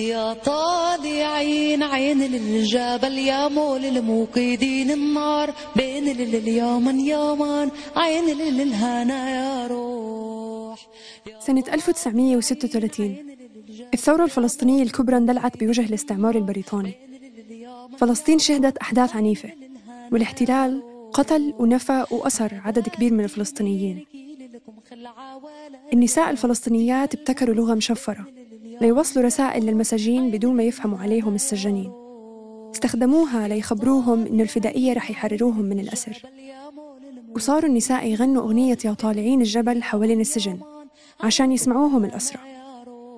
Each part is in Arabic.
يا طالعين عين للجبل يا مول الموقدين النار. بين اليومن يومان عين للهنا يا روح. سنة 1936 الثورة الفلسطينية الكبرى اندلعت بوجه الاستعمار البريطاني. فلسطين شهدت أحداث عنيفة والاحتلال قتل ونفى وأسر عدد كبير من الفلسطينيين. النساء الفلسطينيات ابتكروا لغة مشفرة ليوصلوا رسائل للمساجين بدون ما يفهموا عليهم السجانين. استخدموها ليخبروهم إنه الفدائية رح يحرروهم من الأسر. وصاروا النساء يغنوا أغنية يا طالعين الجبل حوالين السجن عشان يسمعوهم الأسرى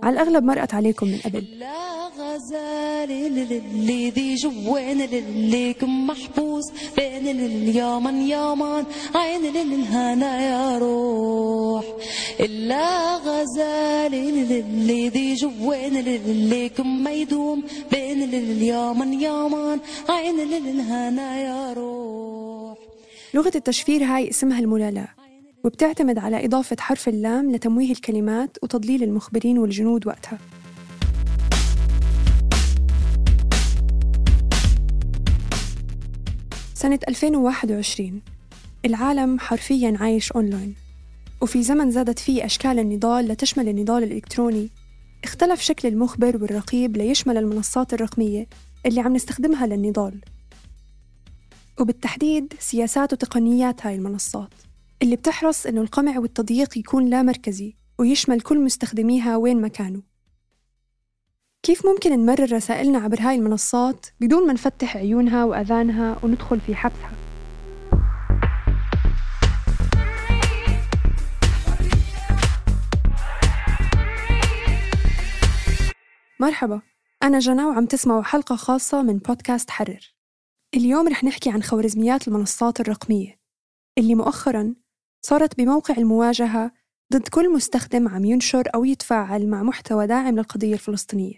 على الأغلب مرقت عليكم من قبل. لا غزالي للي ذي جوين للي كم محبوس بين اليومن يومان عين للهنا يا روح. إلا غزالي للي ذي جوين للي كم ميدوم بين اليومن يومان عين للهنا يا روح. لغة التشفير هاي اسمها الملالاة. وبتعتمد على إضافة حرف اللام لتمويه الكلمات وتضليل المخبرين والجنود وقتها. سنة 2021 العالم حرفياً عايش أونلاين. وفي زمن زادت فيه أشكال النضال لتشمل النضال الإلكتروني اختلف شكل المخبر والرقيب ليشمل المنصات الرقمية اللي عم نستخدمها للنضال. وبالتحديد سياسات وتقنيات هاي المنصات. اللي بتحرص إنه القمع والتضييق يكون لا مركزي ويشمل كل مستخدميها وين ما كانوا كيف ممكن نمرر رسائلنا عبر هاي المنصات بدون ما نفتح عيونها وأذانها وندخل في حبسها؟ مرحبا أنا جنى وعم تسمعوا حلقة خاصة من بودكاست حرر اليوم رح نحكي عن خوارزميات المنصات الرقمية اللي مؤخراً صارت بموقع المواجهة ضد كل مستخدم عم ينشر أو يتفاعل مع محتوى داعم للقضية الفلسطينية.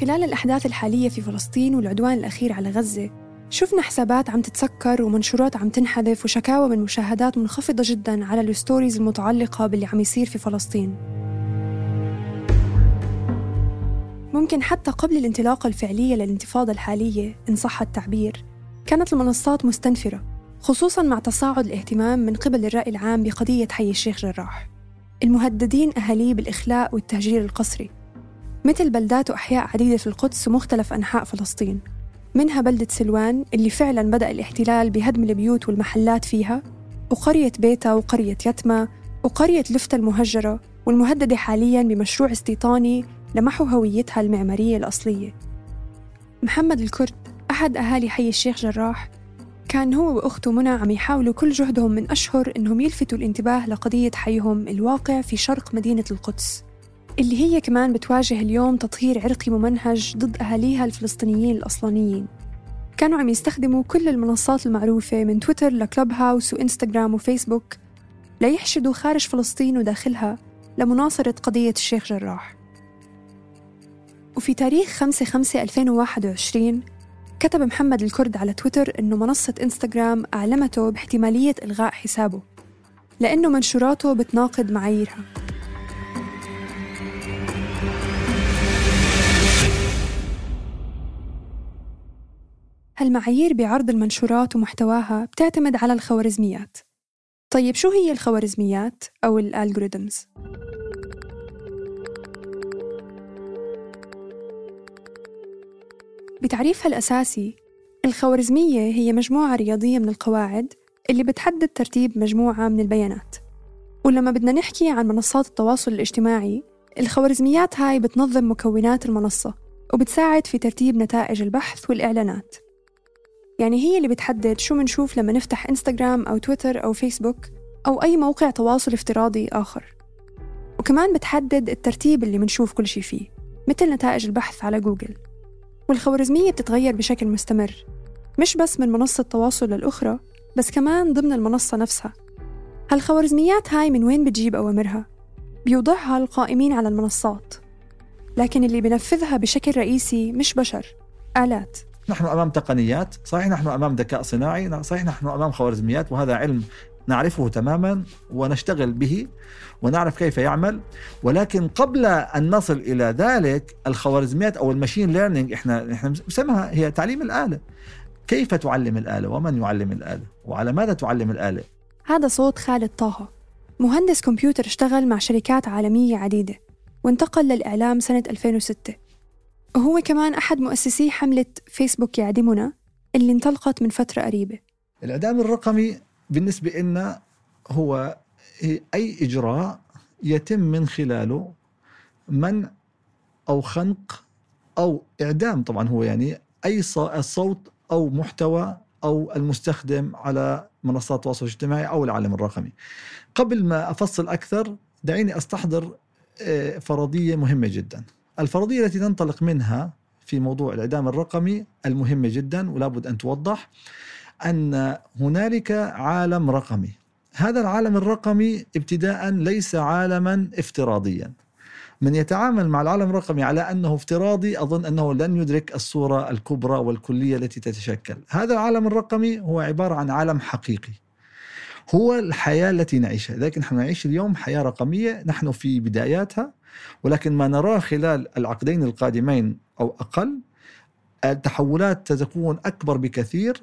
خلال الأحداث الحالية في فلسطين والعدوان الأخير على غزة شفنا حسابات عم تتسكر ومنشورات عم تنحذف وشكاوى من مشاهدات منخفضة جدا على الستوريز المتعلقة باللي عم يصير في فلسطين. ممكن حتى قبل الانطلاقة الفعلية للانتفاضة الحالية إن صح التعبير كانت المنصات مستنفرة خصوصا مع تصاعد الاهتمام من قبل الرأي العام بقضية حي الشيخ جراح. المهددين أهاليه بالإخلاء والتهجير القسري. مثل بلدات وأحياء عديدة في القدس ومختلف أنحاء فلسطين. منها بلدة سلوان اللي فعلا بدأ الاحتلال بهدم البيوت والمحلات فيها وقرية بيتا وقرية يتما وقرية لفتة المهجرة والمهددة حاليا بمشروع استيطاني لمحو هويتها المعمارية الأصلية. محمد الكرد أحد أهالي حي الشيخ جراح كان هو وأخته منى عم يحاولوا كل جهدهم من أشهر إنهم يلفتوا الانتباه لقضية حيهم الواقع في شرق مدينة القدس اللي هي كمان بتواجه اليوم تطهير عرقي ممنهج ضد أهاليها الفلسطينيين الأصلانيين. كانوا عم يستخدموا كل المنصات المعروفة من تويتر لكلوب هاوس وإنستغرام وفيسبوك ليحشدوا خارج فلسطين وداخلها لمناصرة قضية الشيخ جراح. وفي تاريخ 5 5 2021 كتب محمد الكرد على تويتر إنه منصة إنستغرام أعلمته باحتمالية إلغاء حسابه لأنه منشوراته بتناقض معاييرها هالمعايير بعرض المنشورات ومحتواها بتعتمد على الخوارزميات طيب شو هي الخوارزميات أو الالغوريثمز؟ بتعريفها الأساسي. الخوارزمية هي مجموعة رياضية من القواعد اللي بتحدد ترتيب مجموعة من البيانات. ولما بدنا نحكي عن منصات التواصل الاجتماعي الخوارزميات هاي بتنظم مكونات المنصة وبتساعد في ترتيب نتائج البحث والإعلانات. يعني هي اللي بتحدد شو منشوف لما نفتح إنستغرام أو تويتر أو فيسبوك أو أي موقع تواصل افتراضي آخر. وكمان بتحدد الترتيب اللي منشوف كل شي فيه مثل نتائج البحث على جوجل. والخوارزمية بتتغير بشكل مستمر مش بس من منصة تواصل للأخرى بس كمان ضمن المنصة نفسها هالخوارزميات هاي من وين بتجيب أوامرها؟ بيوضعها القائمين على المنصات لكن اللي بنفذها بشكل رئيسي مش بشر آلات نحن أمام تقنيات صحيح نحن أمام ذكاء صناعي صحيح نحن أمام خوارزميات وهذا علم نعرفه تماما ونشتغل به ونعرف كيف يعمل. ولكن قبل أن نصل إلى ذلك الخوارزميات أو المشين ليرنينج إحنا إحنا بنسميها هي تعليم الآلة. كيف تعلم الآلة؟ ومن يعلم الآلة؟ وعلى ماذا تعلم الآلة؟ هذا صوت خالد طه مهندس كمبيوتر اشتغل مع شركات عالمية عديدة وانتقل للإعلام سنة 2006 وهو كمان أحد مؤسسي حملة فيسبوك يعدمنا اللي انطلقت من فترة قريبة. الإعدام الرقمي بالنسبة لنا هو أي إجراء يتم من خلاله منع أو خنق أو إعدام. طبعا هو يعني أي صوت أو محتوى أو المستخدم على منصات التواصل الاجتماعي أو العالم الرقمي. قبل ما أفصل أكثر دعيني أستحضر آه، فرضية مهمة جدا. الفرضية التي ننطلق منها في موضوع الإعدام الرقمي المهمة جدا ولا بد أن توضح. أن هنالك عالم رقمي. هذا العالم الرقمي ابتداء ليس عالما افتراضيا. من يتعامل مع العالم الرقمي على أنه افتراضي أظن أنه لن يدرك الصورة الكبرى والكلية التي تتشكل، هذا العالم الرقمي هو عبارة عن عالم حقيقي. هو الحياة التي نعيشها، لكن نحن نعيش اليوم حياة رقمية نحن في بداياتها ولكن ما نراه خلال العقدين القادمين أو أقل التحولات ستكون أكبر بكثير.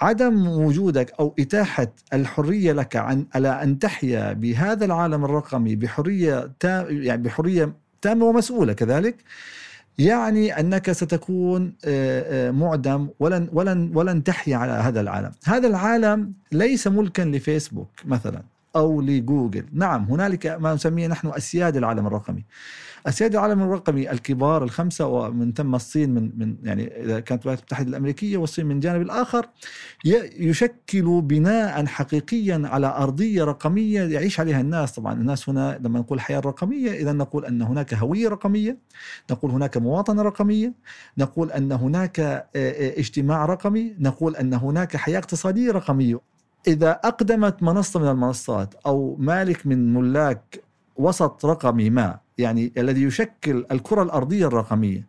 عدم وجودك أو إتاحة الحرية لك عن على أن تحيا بهذا العالم الرقمي بحرية تام يعني بحرية تامة ومسؤولة كذلك يعني أنك ستكون آه، آه، معدم ولن ولن ولن تحيا على هذا العالم، هذا العالم ليس ملكا لفيسبوك مثلا. أو لجوجل، نعم هنالك ما نسميه نحن اسياد العالم الرقمي. اسياد العالم الرقمي الكبار الخمسة ومن ثم الصين من من يعني إذا كانت الولايات المتحده الأمريكية والصين من الجانب الآخر يشكل بناء حقيقيا على أرضية رقمية يعيش عليها الناس. طبعا الناس هنا لما نقول الحياة الرقميه إذا نقول أن هناك هوية رقمية نقول هناك مواطنة رقمية نقول أن هناك اجتماع رقمي نقول أن هناك حياة اقتصادية رقمية. إذا أقدمت منصة من المنصات أو مالك من ملاك وسط رقمي ما يعني الذي يشكل الكرة الأرضية الرقمية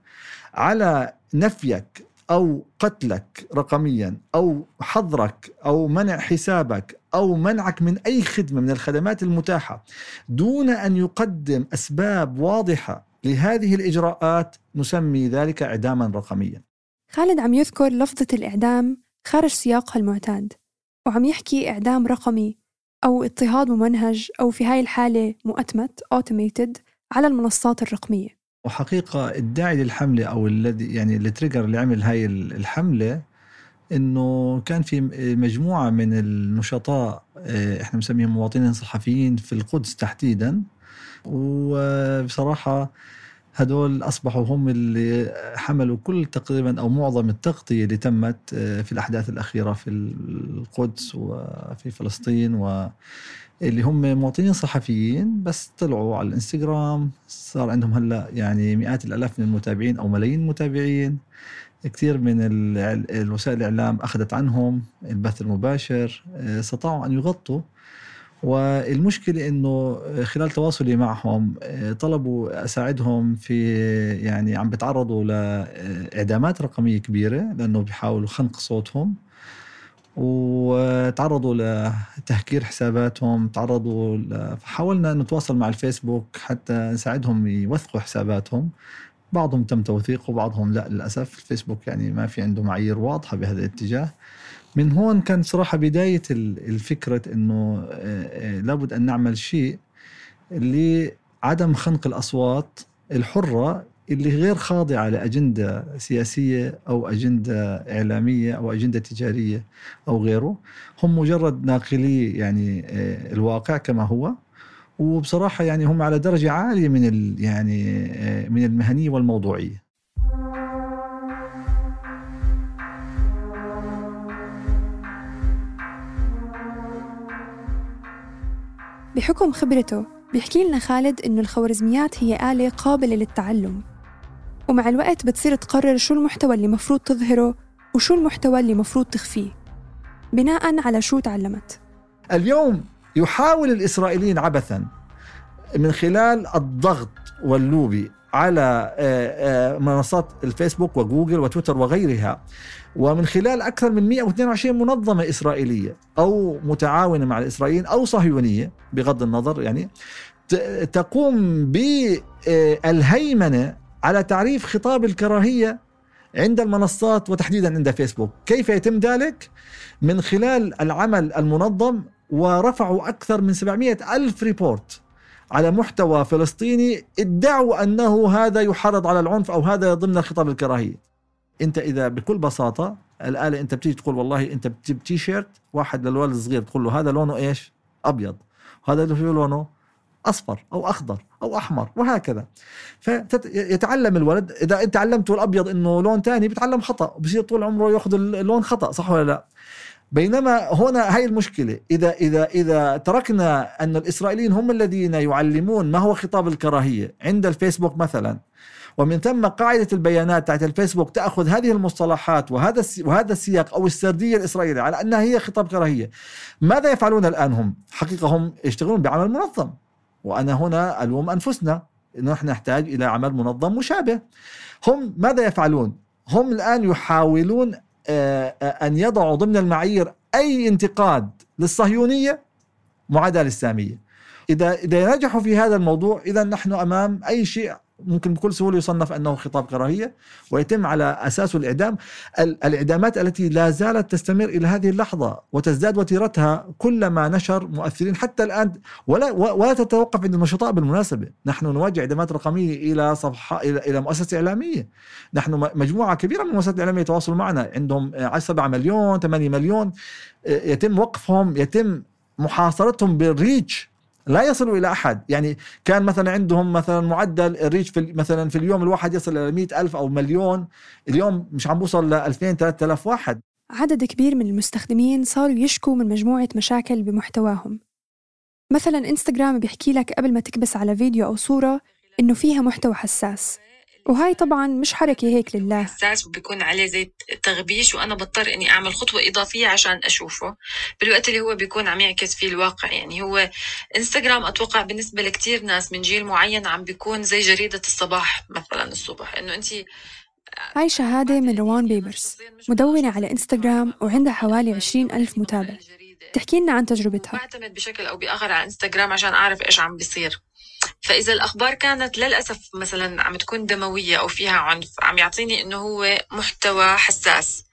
على نفيك أو قتلك رقميا أو حظرك أو منع حسابك أو منعك من أي خدمة من الخدمات المتاحة دون أن يقدم أسباب واضحة لهذه الإجراءات نسمي ذلك إعداما رقميا. خالد عم يذكر لفظة الإعدام خارج سياقها المعتاد. وعم يحكي إعدام رقمي أو اضطهاد ممنهج أو في هاي الحالة مؤتمت automated على المنصات الرقمية. وحقيقة الداعي للحملة أو الذي يعني التريجر اللي عمل هاي الحملة إنه كان في مجموعة من النشطاء آه، إحنا بنسميهم مواطنين صحفيين في القدس تحديدا. وبصراحة هدول أصبحوا هم اللي حملوا كل تقريبا أو معظم التغطية اللي تمت آه، في الأحداث الأخيرة في القدس وفي فلسطين و اللي هم مواطنين صحفيين بس طلعوا على الإنستغرام. صار عندهم هلأ يعني مئات الألاف من المتابعين أو ملايين المتابعين. كثير من الوسائل الإعلام أخذت عنهم البث المباشر آه، استطاعوا أن يغطوا والمشكلة إنه خلال تواصلي معهم آه، طلبوا أساعدهم في يعني عم بتعرضوا لإعدامات رقمية كبيرة لأنه بيحاولوا خنق صوتهم. وتعرضوا لتهكير حساباتهم تعرضوا ل... نتواصل مع الفيسبوك حتى نساعدهم يوثقوا حساباتهم. بعضهم تم توثيقه وبعضهم لا للأسف الفيسبوك يعني ما في عنده معايير واضحة بهذا الاتجاه. من هون كان صراحة بداية الفكرة أنه آه، آه، لابد أن نعمل شيء لعدم خنق الأصوات الحرة اللي غير خاضعة لأجندة سياسية أو أجندة إعلامية أو أجندة تجارية أو غيره. هم مجرد ناقلي يعني آه، الواقع كما هو. وبصراحة يعني هم على درجة عالية من يعني من المهنية والموضوعية. بحكم خبرته بيحكي لنا خالد إنه الخوارزميات هي آلة قابلة للتعلم. ومع الوقت بتصير تقرر شو المحتوى اللي مفروض تظهره وشو المحتوى اللي مفروض تخفيه بناء على شو تعلمت. اليوم يحاول الإسرائيليين عبثا من خلال الضغط واللوبي على آه، آه، منصات الفيسبوك وجوجل وتويتر وغيرها ومن خلال أكثر من 122 منظمة إسرائيلية أو متعاونة مع الإسرائيليين أو صهيونية بغض النظر يعني تقوم بالهيمنة على تعريف خطاب الكراهية عند المنصات وتحديدا عند فيسبوك كيف يتم ذلك؟ من خلال العمل المنظم ورفعوا أكثر من 700 ألف report على محتوى فلسطيني ادعوا أنه هذا يحرض على العنف أو هذا ضمن الخطاب الكراهية أنت إذا بكل بساطة الآلة أنت بتيجي تقول والله أنت بتجيب تي شيرت واحد للولد الصغير تقول له هذا لونه إيش؟ أبيض. وهذا لونه أصفر أو أخضر أو أحمر وهكذا. فيتعلم الولد إذا أنت علمته الأبيض إنه لون تاني بيتعلم خطأ وبصير طول عمره يأخذ اللون خطأ صح ولا لا؟ بينما هنا هاي المشكلة إذا إذا إذا تركنا أن الإسرائيليين هم الذين يعلمون ما هو خطاب الكراهية. عند الفيسبوك مثلا ومن ثم قاعدة البيانات تاعت الفيسبوك تأخذ هذه المصطلحات وهذا وهذا السياق أو السردية الإسرائيلية على أنها هي خطاب كراهية. ماذا يفعلون الآن هم؟ حقيقة هم يشتغلون بعمل منظم. وأنا هنا ألوم أنفسنا. نحن نحتاج إلى عمل منظم مشابه. هم ماذا يفعلون؟ هم الآن يحاولون آه، آه، أن يضعوا ضمن المعايير أي انتقاد للصهيونية معاداة للسامية إذا إذا نجحوا في هذا الموضوع إذا نحن أمام أي شيء ممكن بكل سهولة يصنف أنه خطاب كراهية ويتم على أساسه الإعدام. ال- الإعدامات التي لا زالت تستمر إلى هذه اللحظة وتزداد وتيرتها كلما نشر مؤثرين حتى الآن. ولا ولا تتوقف عند النشطاء بالمناسبة. نحن نواجه إعدامات رقمية إلى صفحة إلى إلى مؤسسة إعلامية. نحن مجموعة كبيرة من المؤسسات الإعلامية يتواصلوا معنا. عندهم آه، 7 مليون 8 مليون. يتم وقفهم يتم محاصرتهم بالريتش. لا يصلوا إلى أحد. يعني كان مثلا عندهم مثلا معدل الريتش في مثلا في اليوم الواحد يصل إلى 100 ألف أو مليون. اليوم مش عم بوصل ل 2000 3000 واحد. عدد كبير من المستخدمين صاروا يشكوا من مجموعة مشاكل بمحتواهم. مثلا إنستغرام بيحكي لك قبل ما تكبس على فيديو أو صورة إنه فيها محتوى حساس. وهاي طبعا مش حركة هيك لله. حساس وبيكون عليه زي تغبيش وأنا بضطر إني أعمل خطوة إضافية عشان أشوفه. بالوقت اللي هو بيكون عم يعكس فيه الواقع يعني هو إنستغرام أتوقع بالنسبة لكتير ناس من جيل معين عم بيكون زي جريدة الصباح مثلا الصبح إنه انت هاي شهادة من روان بيبرس مدونة على إنستغرام وعندها حوالي 20 ألف متابع. تحكي لنا عن تجربتها. بعتمد بشكل أو بآخر على إنستغرام عشان أعرف إيش عم بيصير. فإذا الأخبار كانت للأسف مثلا عم تكون دموية أو فيها عنف عم يعطيني إنه هو محتوى حساس.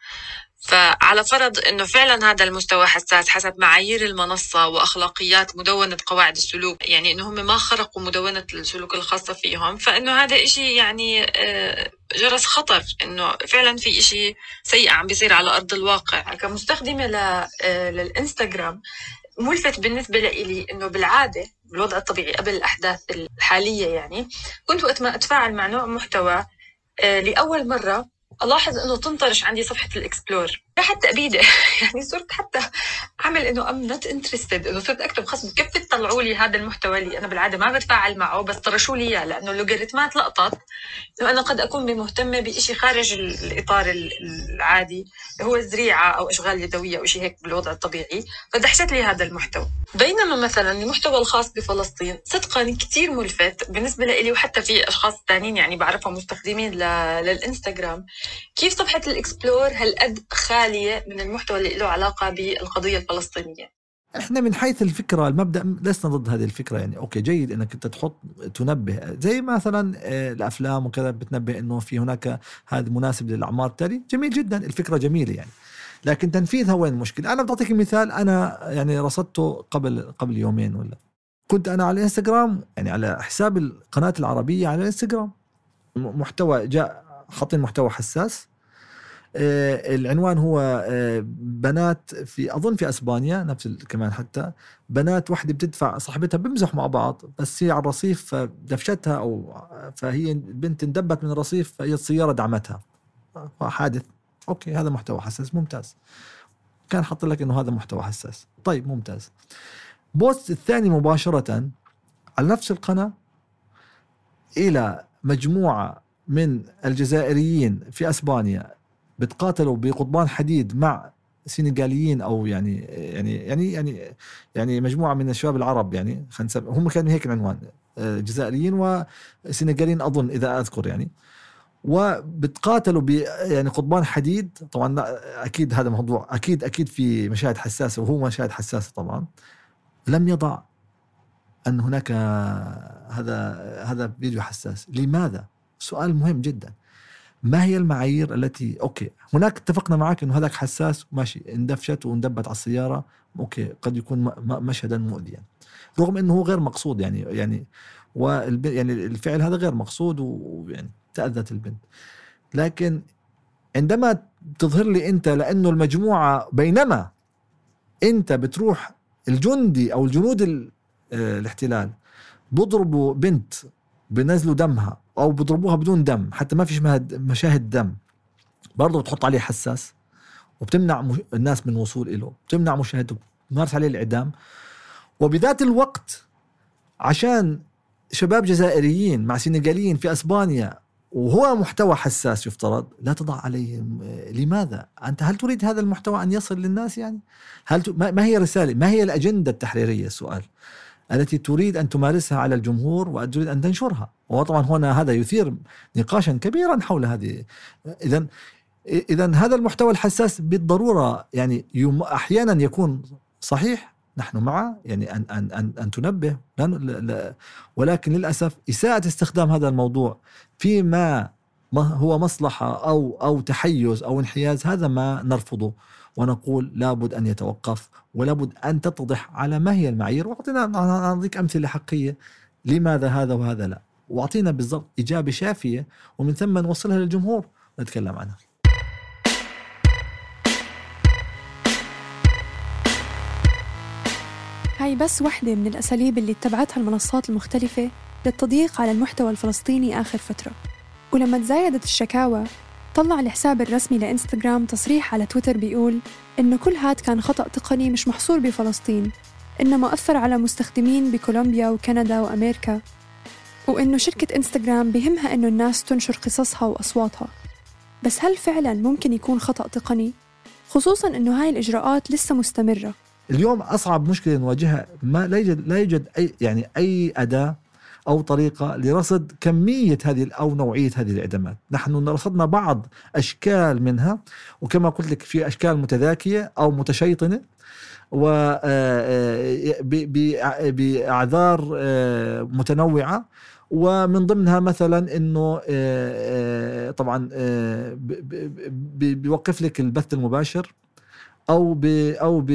فعلى فرض إنه فعلا هذا المستوى حساس حسب معايير المنصة وأخلاقيات مدونة قواعد السلوك يعني إنه هم ما خرقوا مدونة السلوك الخاصة فيهم فإنه هذا إشي يعني آه، جرس خطر إنه فعلا في إشي سيء عم بيصير على أرض الواقع. كمستخدمة آه، للإنستغرام ملفت بالنسبة لي إنه بالعادة بالوضع الطبيعي قبل الأحداث الحالية يعني كنت وقت ما أتفاعل مع نوع محتوى آه، لأول مرة ألاحظ إنه تنطرش عندي صفحة ال explore. راحت تأبيدة يعني صرت حتى أعمل إنه I'm not interested إنه صرت أكتب خصم. كيف تطلعوا لي هذا المحتوى اللي أنا بالعادة ما بتفاعل معه بس طرشوا لي إياه؟ لأنه اللوغاريتمات لقطت إنه أنا قد أكون مهتمة بإشي خارج ال- الإطار ال- العادي هو الزريعة أو أشغال يدوية أو شيء هيك بالوضع الطبيعي. فدحشت لي هذا المحتوى. بينما مثلا المحتوى الخاص بفلسطين صدقا كتير ملفت بالنسبة لي وحتى في أشخاص تانيين يعني بعرفهم مستخدمين ل- للإنستغرام. كيف صفحة ال explore؟ هالقد خالية من المحتوى اللي له علاقة بالقضية الفلسطينية. إحنا من حيث الفكرة المبدأ لسنا ضد هذه الفكرة يعني. okay جيد إنك أنت تحط تنبه. زي مثلا آه، الأفلام وكذا بتنبه إنه في هناك هذا مناسب للأعمار. التالي جميل جدا الفكرة جميلة يعني. لكن تنفيذها وين المشكلة أنا بعطيك مثال أنا يعني رصدته قبل قبل يومين ولا. كنت أنا على الإنستغرام يعني على حساب القناة العربية على الإنستغرام. محتوى جاء حاطين محتوى حساس. العنوان هو آه، بنات في أظن في أسبانيا نفس كمان حتى بنات وحده بتدفع صاحبتها بيمزحوا مع بعض بس هي على الرصيف فدفشتها أو فهي البنت اندبت من الرصيف فهي السيارة دعمتها. حادث. okay هذا محتوى حساس ممتاز. كان حاط لك إنه هذا محتوى حساس. طيب ممتاز. post الثاني مباشرة على نفس القناة إلى مجموعة من الجزائريين في أسبانيا. بتقاتلوا بقضبان حديد مع سنغاليين أو يعني يعني يعني يعني يعني مجموعة من الشباب العرب يعني خلينا هم كانوا هيك العنوان آه، جزائريين وسنغاليين أظن إذا أذكر يعني. وبتقاتلوا ب يعني قضبان حديد طبعا لا أكيد هذا موضوع أكيد أكيد في مشاهد حساسة وهو مشاهد حساسة طبعا. لم يضع أن هناك هذا هذا فيديو حساس. لماذا؟ سؤال مهم جدا. ما هي المعايير التي okay. هناك اتفقنا معك إنه هذاك حساس ماشي اندفشت واندبت على السيارة. okay قد يكون مشهدا مؤذيا. رغم إنه هو غير مقصود يعني يعني. يعني الفعل هذا غير مقصود ويعني تأذت البنت. لكن عندما تظهر لي أنت لأنه المجموعة بينما أنت بتروح الجندي أو الجنود ال- آه، الاحتلال بضربوا بنت بنزلوا دمها أو بضربوها بدون دم حتى ما فيش مشاهد دم. برضه بتحط عليه حساس وبتمنع الناس من الوصول له بتمنع مشاهدته بتمارس عليه الإعدام. وبذات الوقت عشان شباب جزائريين مع سنغاليين في أسبانيا وهو محتوى حساس يفترض لا تضع عليهم آه، لماذا؟ أنت هل تريد هذا المحتوى أن يصل للناس يعني؟ هل ت... ما هي رسالة ما هي الأجندة التحريرية؟ السؤال التي تريد أن تمارسها على الجمهور وأن تريد أن تنشرها. وطبعا هنا هذا يثير نقاشا كبيرا حول هذه. اذا اذا هذا المحتوى الحساس بالضرورة يعني يم... أحيانا يكون صحيح نحن معه يعني أن أن أن, أن تنبه لا, لا, ولكن للأسف إساءة استخدام هذا الموضوع فيما ما هو مصلحة أو أو تحيز أو انحياز هذا ما نرفضه. ونقول لابد أن يتوقف ولابد أن تتضح على ما هي المعايير. واعطينا نعطيك أمثلة حقيقية لماذا هذا وهذا لا. وأعطينا بالضبط إجابة شافية ومن ثم نوصلها للجمهور ونتكلم عنها. هاي بس وحدة من الأساليب اللي اتبعتها المنصات المختلفة للتضييق على المحتوى الفلسطيني آخر فترة. ولما تزايدت الشكاوى طلع الحساب الرسمي لإنستغرام تصريح على تويتر بيقول إنه كل هاد كان خطأ تقني مش محصور بفلسطين إنما أثر على مستخدمين بكولومبيا وكندا وأمريكا وإنه شركة إنستغرام بهمها إنه الناس تنشر قصصها وأصواتها بس هل فعلا ممكن يكون خطأ تقني؟ خصوصا إنه هاي الإجراءات لسه مستمرة اليوم أصعب مشكلة نواجهها ما لا يوجد لا يوجد أي يعني أي أداة أو طريقة لرصد كمية هذه أو نوعية هذه الإعدامات، نحن رصدنا بعض أشكال منها وكما قلت لك في أشكال متذاكية أو متشيطنة و بأعذار متنوعة. ومن ضمنها مثلا إنه طبعا بيوقف لك البث المباشر. أو ب أو ب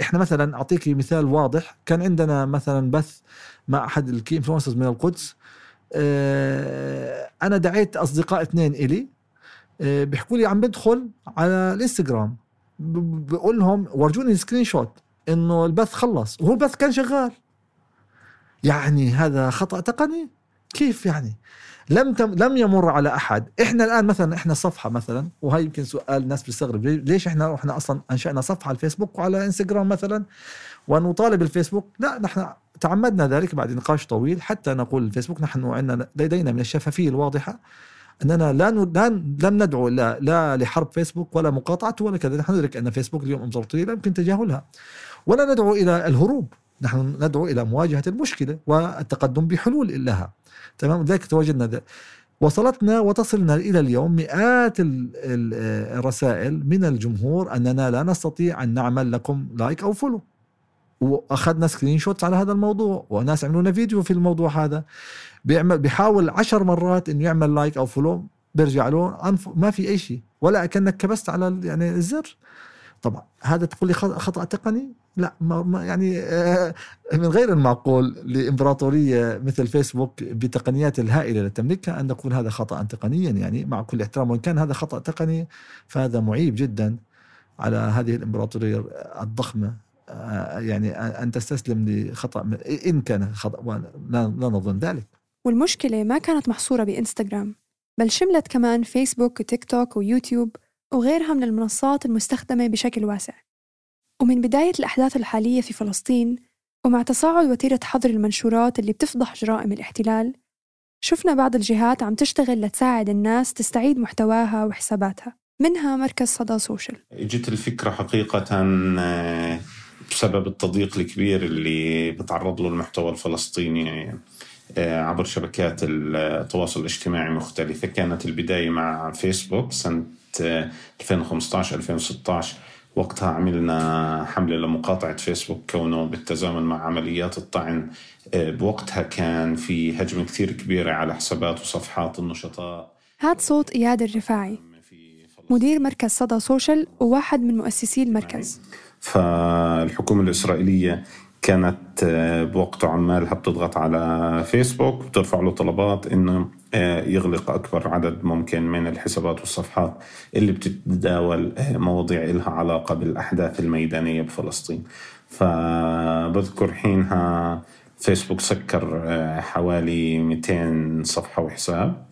إحنا مثلا أعطيك مثال واضح. كان عندنا مثلا بث مع أحد ال key influencers من القدس. أنا دعيت أصدقاء اثنين إلي. بيحكوا لي عم بدخل على الإنستغرام. بقول لهم ورجوني screenshot إنه البث خلص. وهو البث كان شغال. يعني هذا خطأ تقني؟ كيف يعني؟ لم تم لم يمر على أحد. إحنا الآن مثلا إحنا صفحة مثلا وهي يمكن سؤال الناس بتستغرب. ليش إحنا إحنا أصلا أنشأنا صفحة على الفيسبوك وعلى إنستغرام مثلا؟ ونطالب الفيسبوك. لا نحن تعمدنا ذلك بعد نقاش طويل حتى نقول الفيسبوك نحن عندنا لدينا من الشفافية الواضحة أننا لا لا لم ندعو لا, لا لحرب فيسبوك ولا مقاطعته ولا كذا. نحن ندرك أن فيسبوك اليوم إمبراطورية لا يمكن تجاهلها. ولا ندعو إلى الهروب. نحن ندعو إلى مواجهة المشكلة والتقدم بحلول لها. تمام؟ لذلك تواجدنا. ده. وصلتنا وتصلنا إلى اليوم مئات الرسائل من الجمهور أننا لا نستطيع أن نعمل لكم like أو follow وأخذنا screenshots على هذا الموضوع وناس عملوا لنا فيديو في الموضوع هذا. بيعمل بيحاول عشر مرات انه يعمل like أو follow بيرجع له ما في أي شيء. ولا كانك كبست على يعني الزر. طبعا هذا تقول لي خطأ تقني؟ لا ما يعني آه، من غير المعقول لإمبراطورية مثل فيسبوك بتقنيات الهائلة التي تملكها أن نقول هذا خطأ تقنيا يعني مع كل احترام وإن كان هذا خطأ تقني فهذا معيب جدا على هذه الإمبراطورية الضخمة. آه، يعني أن تستسلم لخطأ إن كان خطأ لا نظن ذلك. والمشكلة ما كانت محصورة بإنستغرام بل شملت كمان فيسبوك وتيك توك ويوتيوب وغيرها من المنصات المستخدمة بشكل واسع. ومن بداية الأحداث الحالية في فلسطين ومع تصاعد وتيرة حظر المنشورات اللي بتفضح جرائم الاحتلال شفنا بعض الجهات عم تشتغل لتساعد الناس تستعيد محتواها وحساباتها منها مركز صدى سوشيال. إجت الفكرة حقيقة آه، بسبب التضييق الكبير اللي بتعرض له المحتوى الفلسطيني آه، عبر شبكات التواصل الاجتماعي المختلفة كانت البداية مع فيسبوك سنة 2015 2016 وقتها عملنا حملة لمقاطعة فيسبوك كونه بالتزامن مع عمليات الطعن آه، بوقتها كان في هجمة كثير كبيرة على حسابات وصفحات النشطاء. هاد صوت إياد الرفاعي مدير مركز صدى سوشيال وواحد من مؤسسي المركز. فالحكومة الإسرائيلية كانت آه، بوقت عمالها بتضغط على فيسبوك بترفع له طلبات إنه آه، يغلق أكبر عدد ممكن من الحسابات والصفحات اللي بتتداول آه، مواضيع لها علاقة بالأحداث الميدانية بفلسطين. فبذكر حينها فيسبوك سكر حوالي 200 صفحة وحساب.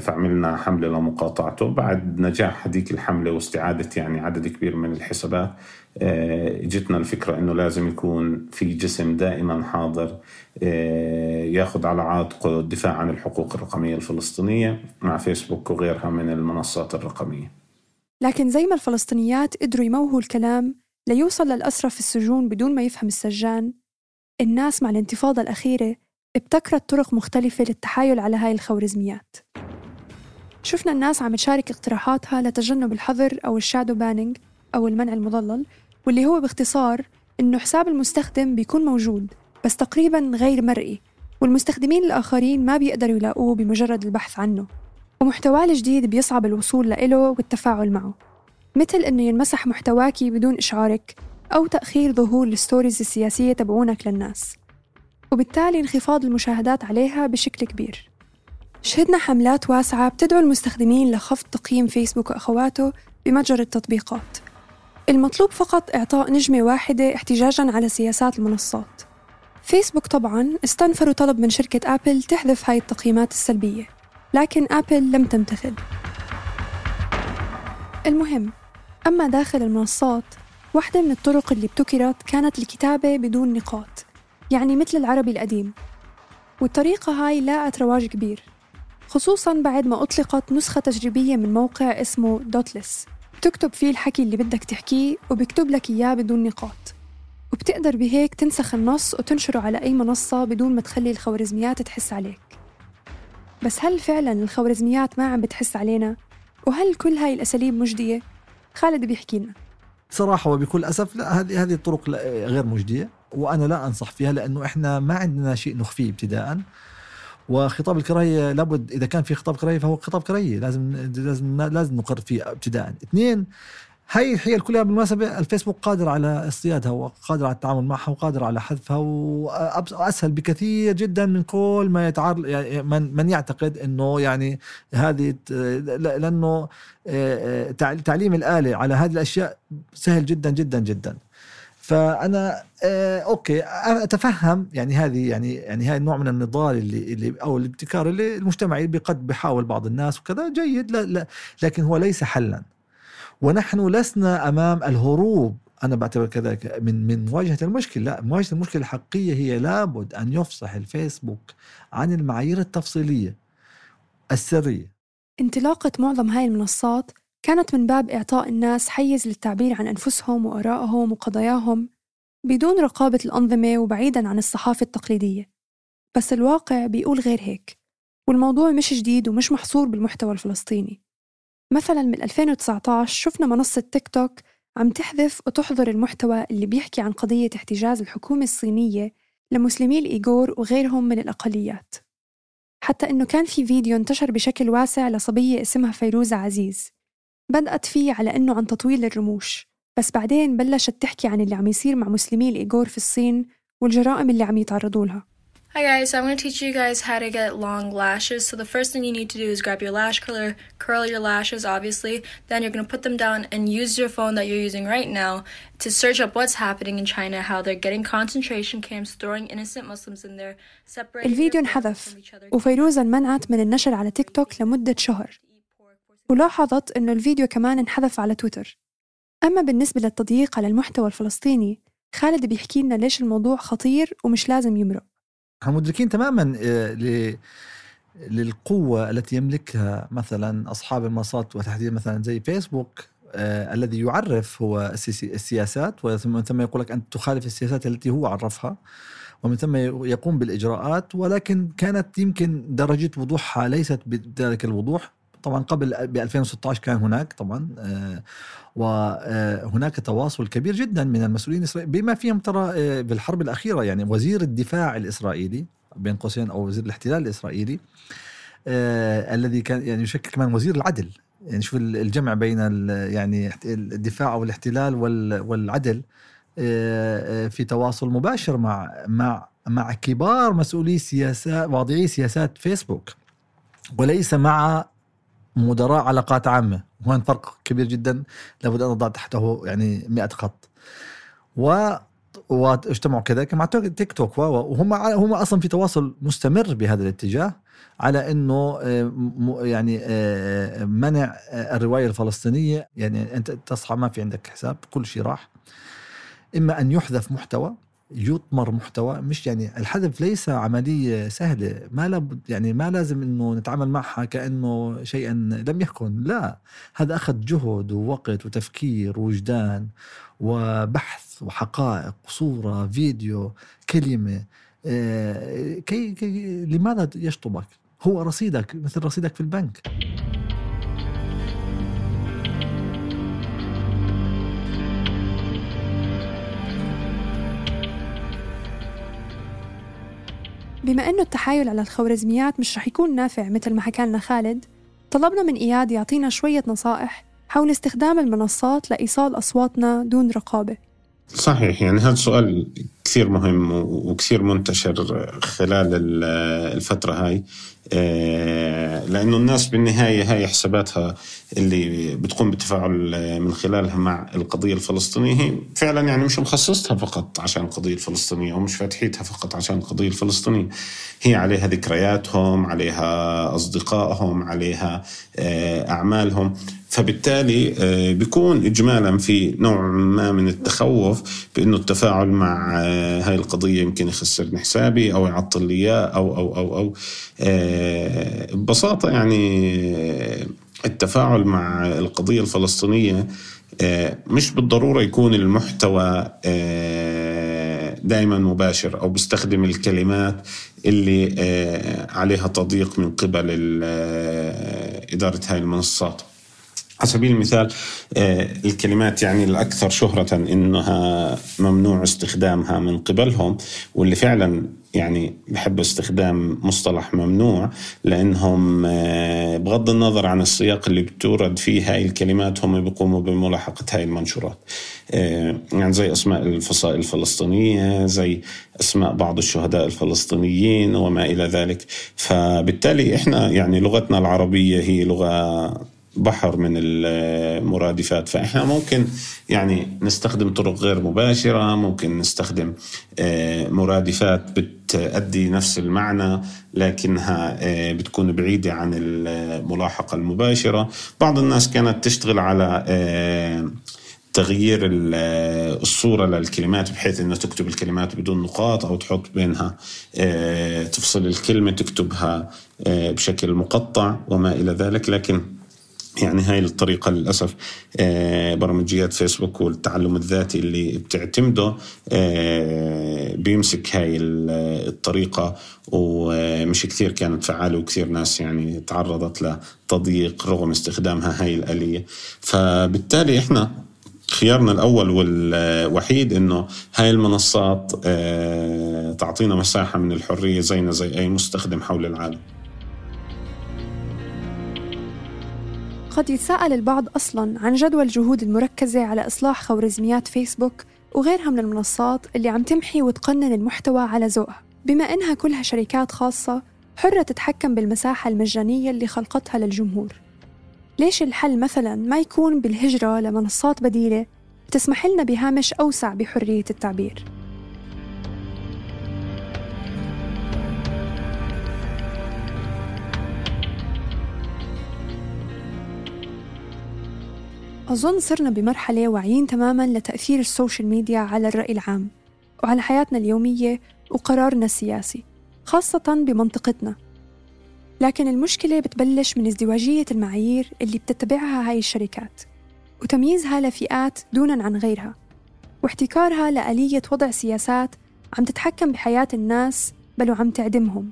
فعملنا حملة لمقاطعته بعد نجاح هذيك الحملة واستعادة يعني عدد كبير من الحسابات. آه، جتنا الفكرة أنه لازم يكون في جسم دائما حاضر آه، ياخذ على عاتقه الدفاع عن الحقوق الرقمية الفلسطينية مع فيسبوك وغيرها من المنصات الرقمية. لكن زي ما الفلسطينيات قدروا يموهوا الكلام ليوصل للأسرى في السجون بدون ما يفهم السجان الناس مع الانتفاضة الأخيرة ابتكرت طرق مختلفة للتحايل على هاي الخوارزميات. شفنا الناس عم تشارك اقتراحاتها لتجنب الحظر أو ال shadow banning أو المنع المظلل واللي هو باختصار إنه حساب المستخدم بيكون موجود بس تقريبا غير مرئي والمستخدمين الآخرين ما بيقدروا يلاقوه بمجرد البحث عنه. ومحتواه الجديد بيصعب الوصول لإله والتفاعل معه. مثل إنه ينمسح محتواكي بدون إشعارك أو تأخير ظهور ال stories السياسية تبعونك للناس. وبالتالي انخفاض المشاهدات عليها بشكل كبير. شهدنا حملات واسعة بتدعو المستخدمين لخفض تقييم فيسبوك وأخواته بمتجر التطبيقات. المطلوب فقط إعطاء نجمة واحدة احتجاجاً على سياسات المنصات. فيسبوك طبعاً استنفر وطلب من شركة آبل تحذف هاي التقييمات السلبية لكن آبل لم تمتثل. المهم أما داخل المنصات واحدة من الطرق اللي ابتكرت كانت الكتابة بدون نقاط. يعني مثل العربي القديم. والطريقة هاي لاقت رواج كبير خصوصا بعد ما أطلقت نسخة تجريبية من موقع اسمه دوتلس. بتكتب فيه الحكي اللي بدك تحكيه وبكتب لك إياه بدون نقاط. وبتقدر بهيك تنسخ النص وتنشره على أي منصة بدون ما تخلي الخوارزميات تحس عليك. بس هل فعلا الخوارزميات ما عم بتحس علينا؟ وهل كل هاي الأساليب مجدية؟ خالد بيحكي لنا صراحة وبكل أسف لا هذه هذه الطرق غير مجدية. وأنا لا أنصح فيها لأنه إحنا ما عندنا شيء نخفيه ابتداءً. وخطاب الكراهية لابد إذا كان في خطاب كراهية فهو خطاب كراهية لازم لازم لازم نقر فيه ابتداء. اثنين هاي الحيل كلها بالمناسبة الفيسبوك قادر على اصطيادها وقادر على التعامل معها وقادر على حذفها وأسهل بكثير جدا من كل ما يتعرض يعني من, من يعتقد أنه يعني هذه لأنه تعليم الآلة على هذه الأشياء سهل جدا جدا جدا. فأنا آه أوكي أتفهم يعني هذه يعني يعني هاي النوع من النضال اللي اللي أو الابتكار اللي المجتمعي قد بيحاول بعض الناس وكذا جيد لا لا لكن هو ليس حلا. ونحن لسنا أمام الهروب أنا بعتبر كذلك من من مواجهة المشكلة لا مواجهة المشكلة الحقيقية هي لابد أن يفصح الفيسبوك عن المعايير التفصيلية السرية. انطلاقة معظم هاي المنصات كانت من باب إعطاء الناس حيز للتعبير عن أنفسهم وآرائهم وقضاياهم بدون رقابة الأنظمة وبعيداً عن الصحافة التقليدية. بس الواقع بيقول غير هيك والموضوع مش جديد ومش محصور بالمحتوى الفلسطيني. مثلا من 2019 شفنا منصة تيك توك عم تحذف وتحظر المحتوى اللي بيحكي عن قضية احتجاز الحكومة الصينية لمسلمي الإيغور وغيرهم من الأقليات. حتى إنه كان في فيديو انتشر بشكل واسع لصبية اسمها فيروزة عزيز. بدأت فيه على إنه عن تطويل الرموش بس بعدين بلشت تحكي عن اللي عم يصير مع مسلمي الإيغور في الصين والجرائم اللي عم يتعرضوا لها Hi guys, so I'm going to teach you guys how to get long lashes. So the first thing you need to do is grab your lash curler, curl your lashes obviously, then you're going to put them down and use your phone that you're using right now to search up what's happening in China, how they're getting concentration camps, throwing innocent Muslims in there, separating الفيديو انحذف. وفيروزة انمنعت من النشر على تيك توك لمدة شهر ولاحظت أنه الفيديو كمان انحذف على تويتر. أما بالنسبة للتضييق على المحتوى الفلسطيني خالد بيحكي لنا ليش الموضوع خطير ومش لازم يمرق. إحنا مدركين تماما آه، ل- للقوة التي يملكها مثلا أصحاب المنصات وتحديدا مثلا زي فيسبوك آه الذي يعرف هو السياسات ومن ثم يقول لك أنت تخالف السياسات التي هو عرفها ومن ثم يقوم بالإجراءات ولكن كانت يمكن درجة وضوحها ليست بذلك الوضوح. طبعا قبل ب 2016 كان هناك طبعا آه، وهناك تواصل كبير جدا من المسؤولين الإسرائيليين بما فيهم ترى آه، بالحرب الأخيرة يعني وزير الدفاع الإسرائيلي بين قوسين أو وزير الاحتلال الإسرائيلي آه، الذي كان يعني يشكل كمان وزير العدل. يعني شوف الجمع بين يعني الدفاع أو الاحتلال وال- والعدل آه، آه، في تواصل مباشر مع مع مع كبار مسؤولي سياسات واضعي سياسات فيسبوك. وليس مع مدراء علاقات عامة. وهون فرق كبير جدا. لابد أن نضع تحته يعني 100 خط. و واجتمعوا كذلك مع تيك توك. وهم هم أصلا في تواصل مستمر بهذا الاتجاه على إنه آه، يعني آه، منع آه، الرواية الفلسطينية. يعني أنت تصحى ما في عندك حساب كل شيء راح. إما أن يحذف محتوى يطمر محتوى مش يعني الحذف ليس عملية سهلة. ما لابد يعني ما لازم إنه نتعامل معها كأنه شيئا لم يكن. لا هذا أخذ جهد ووقت وتفكير ووجدان وبحث وحقائق صورة فيديو كلمة. آه، كي, كي لماذا يشطبك؟ هو رصيدك مثل رصيدك في البنك. بما أنه التحايل على الخوارزميات مش رح يكون نافع مثل ما حكى لنا خالد طلبنا من إياد يعطينا شوية نصائح حول استخدام المنصات لإيصال أصواتنا دون رقابة. صحيح يعني هذا سؤال كثير مهم وكثير منتشر خلال ال- الفترة هاي. آه، لأنه الناس بالنهاية هاي حساباتها اللي بتقوم بالتفاعل من خلالها مع القضية الفلسطينية هي فعلا يعني مش مخصصتها فقط عشان القضية الفلسطينية أو مش فاتحيتها فقط عشان القضية الفلسطينية. هي عليها ذكرياتهم عليها أصدقائهم عليها آه، أعمالهم. فبالتالي آه، بيكون إجمالا في نوع ما من التخوف بأنه التفاعل مع آه، هاي القضية يمكن يخسرني حسابي أو يعطل لي إياه أو أو أو أو. آه، ببساطة يعني آه، التفاعل مع القضية الفلسطينية آه، مش بالضرورة يكون المحتوى آه، دائما مباشر أو بيستخدم الكلمات اللي آه، عليها تضييق من قبل إدارة هاي المنصات. على سبيل المثال آه، الكلمات يعني الأكثر شهرة إنها ممنوع استخدامها من قبلهم واللي فعلا يعني بحب استخدام مصطلح ممنوع لأنهم آه، بغض النظر عن السياق اللي بتورد فيه هاي الكلمات هم بيقوموا بملاحقة هاي المنشورات. آه، يعني زي أسماء الفصائل الفلسطينية زي أسماء بعض الشهداء الفلسطينيين وما إلى ذلك. فبالتالي إحنا يعني لغتنا العربية هي لغة بحر من المرادفات. فإحنا ممكن يعني نستخدم طرق غير مباشرة ممكن نستخدم آه، مرادفات بتأدي نفس المعنى لكنها آه، بتكون بعيدة عن الملاحقة المباشرة. بعض الناس كانت تشتغل على آه، تغيير ال- الصورة للكلمات بحيث إنه تكتب الكلمات بدون نقاط أو تحط بينها تفصل الكلمة تكتبها بشكل مقطع وما إلى ذلك. لكن يعني هاي الطريقة للأسف آه، برمجيات فيسبوك والتعلم الذاتي اللي بتعتمده آه، بيمسك هاي ال- الطريقة ومش كثير كانت فعالة وكثير ناس يعني تعرضت لتضييق رغم استخدامها هاي الآلية. فبالتالي إحنا خيارنا الأول والوحيد إنه هاي المنصات آه، تعطينا مساحة من الحرية زينا زي أي مستخدم حول العالم. قد يتساءل البعض أصلاً عن جدوى الجهود المركزة على إصلاح خوارزميات فيسبوك وغيرها من المنصات اللي عم تمحي وتقنن المحتوى على ذوقها. بما إنها كلها شركات خاصة حرة تتحكم بالمساحة المجانية اللي خلقتها للجمهور. ليش الحل مثلا ما يكون بالهجرة لمنصات بديلة تسمح لنا بهامش أوسع بحرية التعبير؟ أظن صرنا بمرحلة واعيين تماما لتأثير ال social media على الرأي العام وعلى حياتنا اليومية وقرارنا السياسي خاصة بمنطقتنا. لكن المشكلة بتبلش من ازدواجية المعايير اللي بتتبعها هاي الشركات وتمييزها لفئات دونا عن غيرها واحتكارها لآلية وضع سياسات عم تتحكم بحياة الناس بل وعم تعدمهم.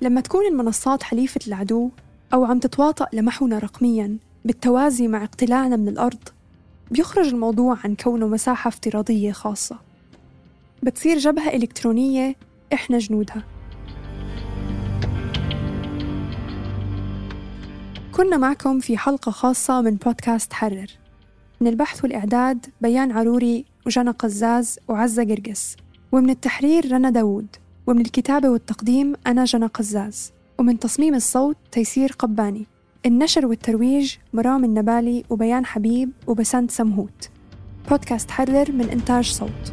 لما تكون المنصات حليفة العدو أو عم تتواطأ لمحونا رقمياً بالتوازي مع اقتلاعنا من الأرض بيخرج الموضوع عن كونه مساحة افتراضية خاصة. بتصير جبهة إلكترونية إحنا جنودها. كنا معكم في حلقة خاصة من بودكاست حرر. من البحث والإعداد بيان عروري وجنى قزاز وعزة قرقس. ومن التحرير رنا داوود. ومن الكتابة والتقديم أنا جنى قزاز. ومن تصميم الصوت تيسير قباني. النشر والترويج مرام النبالي وبيان حبيب وبسنت سمهوت. بودكاست حرر من إنتاج صوت.